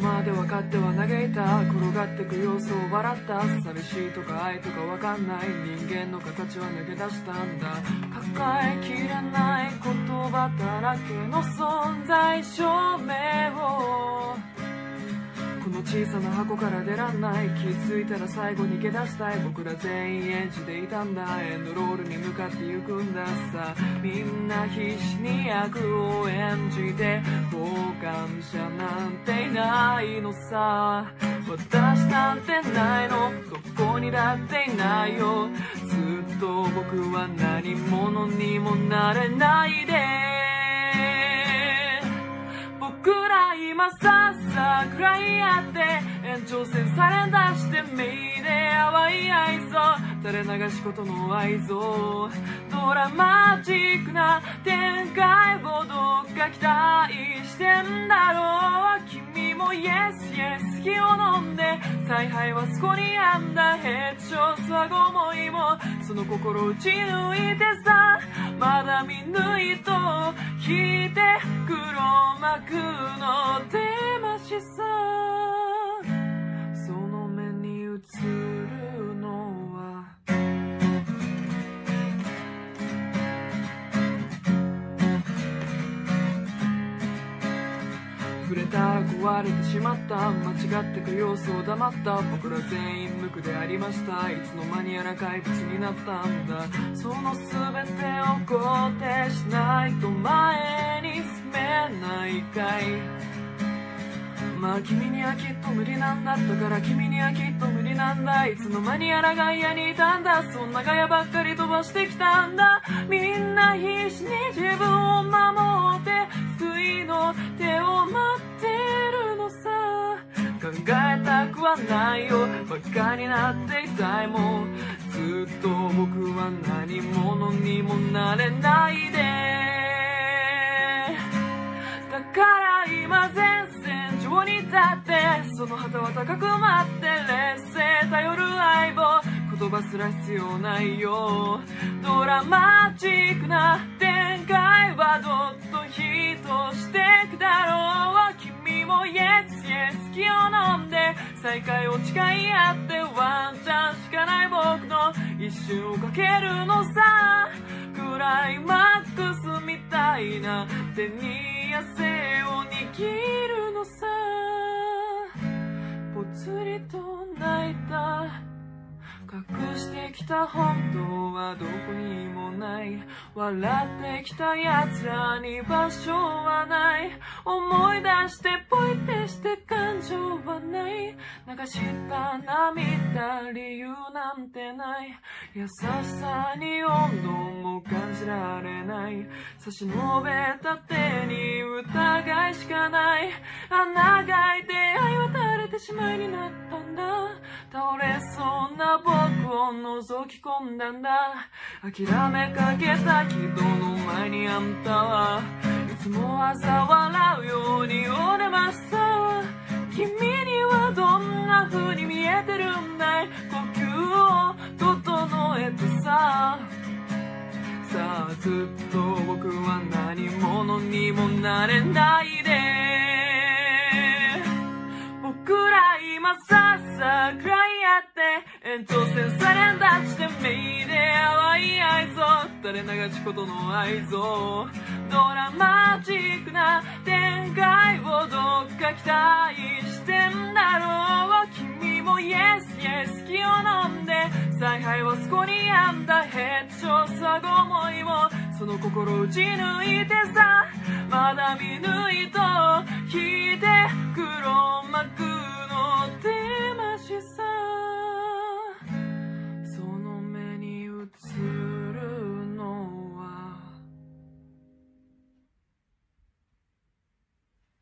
まで分かっては嘆いた転がってく様子を笑った。寂しいとか愛とか分かんない人間の形は抜け出したんだ。抱えきれない言葉だらけの存在証明を。の小さな箱から出らんない。気づいたら最後に逃げ出したい。僕ら全員演じていたんだ。エンドロールに向かって行くんださ。みんな必死に役を演じて傍観者なんていないのさ。私なんてないの。どこにだっていないよ。ずっと僕は何者にもなれないで延長線され出して目で淡い愛想垂れ流しことの愛想ドラマチックな展開をどっか期待してんだろう君もイエスイエス気を飲んで采配はそこにあんだヘッショースは思いもその心打ち抜いてさまだ見抜いと引いて黒幕の手ましさ触れた壊れてしまった。間違ってく様子を黙った。僕ら全員無垢でありました。いつの間にやら怪物になったんだ。その全てを肯定しないと前に進めないかい。まあ君にはきっと無理なんだったから君にはきっと無理なんだ。いつの間にやら外野にいたんだ。そんなガヤばっかり飛ばしてきたんだ。みんな必死に自分を守えたくはないよ。バカになっていたいもん。ずっと僕は何者にもなれないで。だから今前線上に立ってその旗は高く舞って劣勢頼る相棒。言葉すら必要ないよ。ドラマチックな再会を誓い合ってワンチャンしかない僕の一瞬をかけるのさ。クライマックスみたいな手に汗を握るのさ。ぽつりと泣いた。隠してきた本当はどこにもない笑ってきた奴らに場所はない。思い出してポイってして感情はない。流した涙理由なんてない。優しさに温度も感じられない。差し伸べた手に疑いしかない。穴が開いて愛は垂れてしまいになった。倒れそうな僕を覗き込んだんだ。諦めかけたけどの前にあんたは。いつも朝笑うように折れました君にはどんな風に見えてるんだい。呼吸を整えてさ。さあずっと僕は何者にもなれない。延長線され出して目で淡い愛想垂れ流しことの愛想ドラマチックな展開をどっか期待してんだろう。君もイエスイエス気を飲んで。采配はそこにあんだヘッドショーさご思いもその心打ち抜いてさ。まだ見抜いと引いて黒幕の。手ましさ。